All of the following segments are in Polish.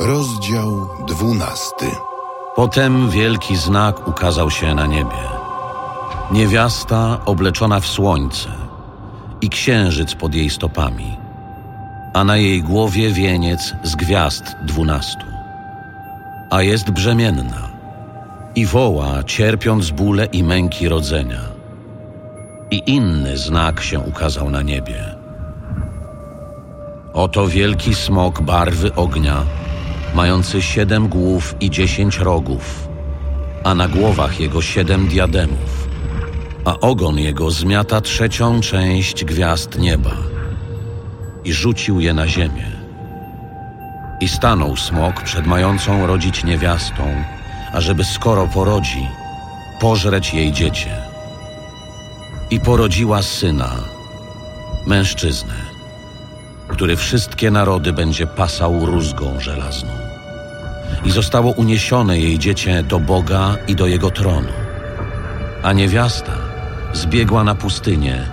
Rozdział dwunasty. Potem wielki znak ukazał się na niebie. Niewiasta obleczona w słońce i księżyc pod jej stopami, a na jej głowie wieniec z gwiazd dwunastu. A jest brzemienna i woła, cierpiąc bóle i męki rodzenia. I inny znak się ukazał na niebie. Oto wielki smok barwy ognia, mający siedem głów i dziesięć rogów, a na głowach jego siedem diademów, a ogon jego zmiata trzecią część gwiazd nieba i rzucił je na ziemię. I stanął smok przed mającą rodzić niewiastą, ażeby skoro porodzi, pożreć jej dziecię. I porodziła syna, mężczyznę, który wszystkie narody będzie pasał rózgą żelazną. I zostało uniesione jej dziecię do Boga i do jego tronu. A niewiasta zbiegła na pustynię,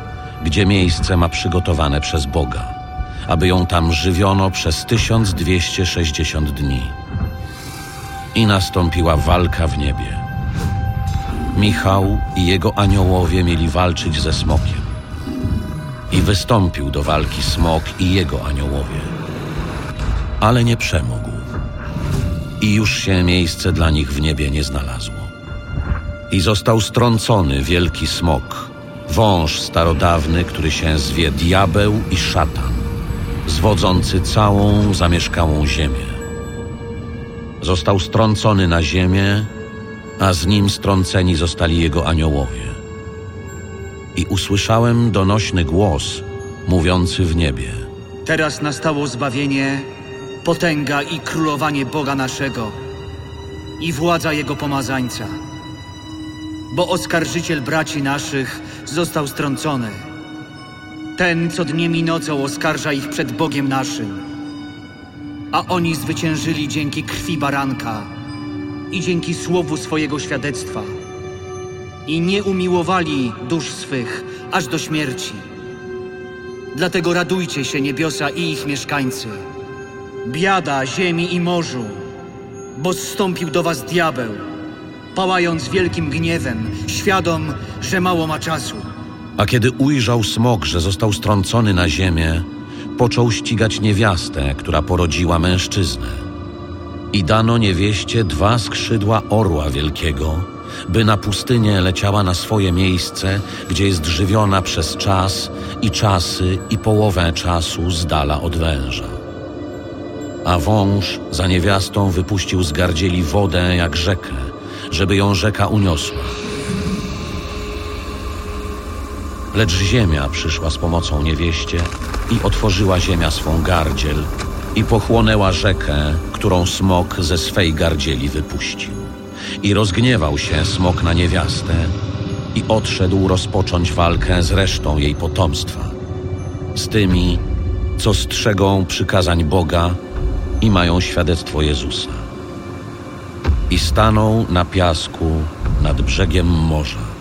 gdzie miejsce ma przygotowane przez Boga, aby ją tam żywiono przez 1260 dni. I nastąpiła walka w niebie. Michał i jego aniołowie mieli walczyć ze smokiem. I wystąpił do walki smok i jego aniołowie. Ale nie przemógł. I już się miejsce dla nich w niebie nie znalazło. I został strącony wielki smok, wąż starodawny, który się zwie diabeł i szatan, zwodzący całą zamieszkałą ziemię. Został strącony na ziemię, a z nim strąceni zostali jego aniołowie. I usłyszałem donośny głos mówiący w niebie. Teraz nastało zbawienie, potęga i królowanie Boga naszego i władza Jego pomazańca. Bo oskarżyciel braci naszych został strącony. Ten, co dniem i nocą oskarża ich przed Bogiem naszym. A oni zwyciężyli dzięki krwi baranka i dzięki słowu swojego świadectwa. I nie umiłowali dusz swych aż do śmierci. Dlatego radujcie się niebiosa i ich mieszkańcy. Biada ziemi i morzu, bo zstąpił do was diabeł, pałając wielkim gniewem, świadom, że mało ma czasu. A kiedy ujrzał smok, że został strącony na ziemię, począł ścigać niewiastę, która porodziła mężczyznę. I dano niewieście dwa skrzydła orła wielkiego, by na pustynię leciała na swoje miejsce, gdzie jest żywiona przez czas i czasy i połowę czasu z dala od węża. A wąż za niewiastą wypuścił z gardzieli wodę jak rzekę, żeby ją rzeka uniosła. Lecz ziemia przyszła z pomocą niewieście i otworzyła ziemia swą gardziel i pochłonęła rzekę, którą smok ze swej gardzieli wypuścił. I rozgniewał się smok na niewiastę i odszedł rozpocząć walkę z resztą jej potomstwa, z tymi, co strzegą przykazań Boga i mają świadectwo Jezusa. I stanął na piasku nad brzegiem morza.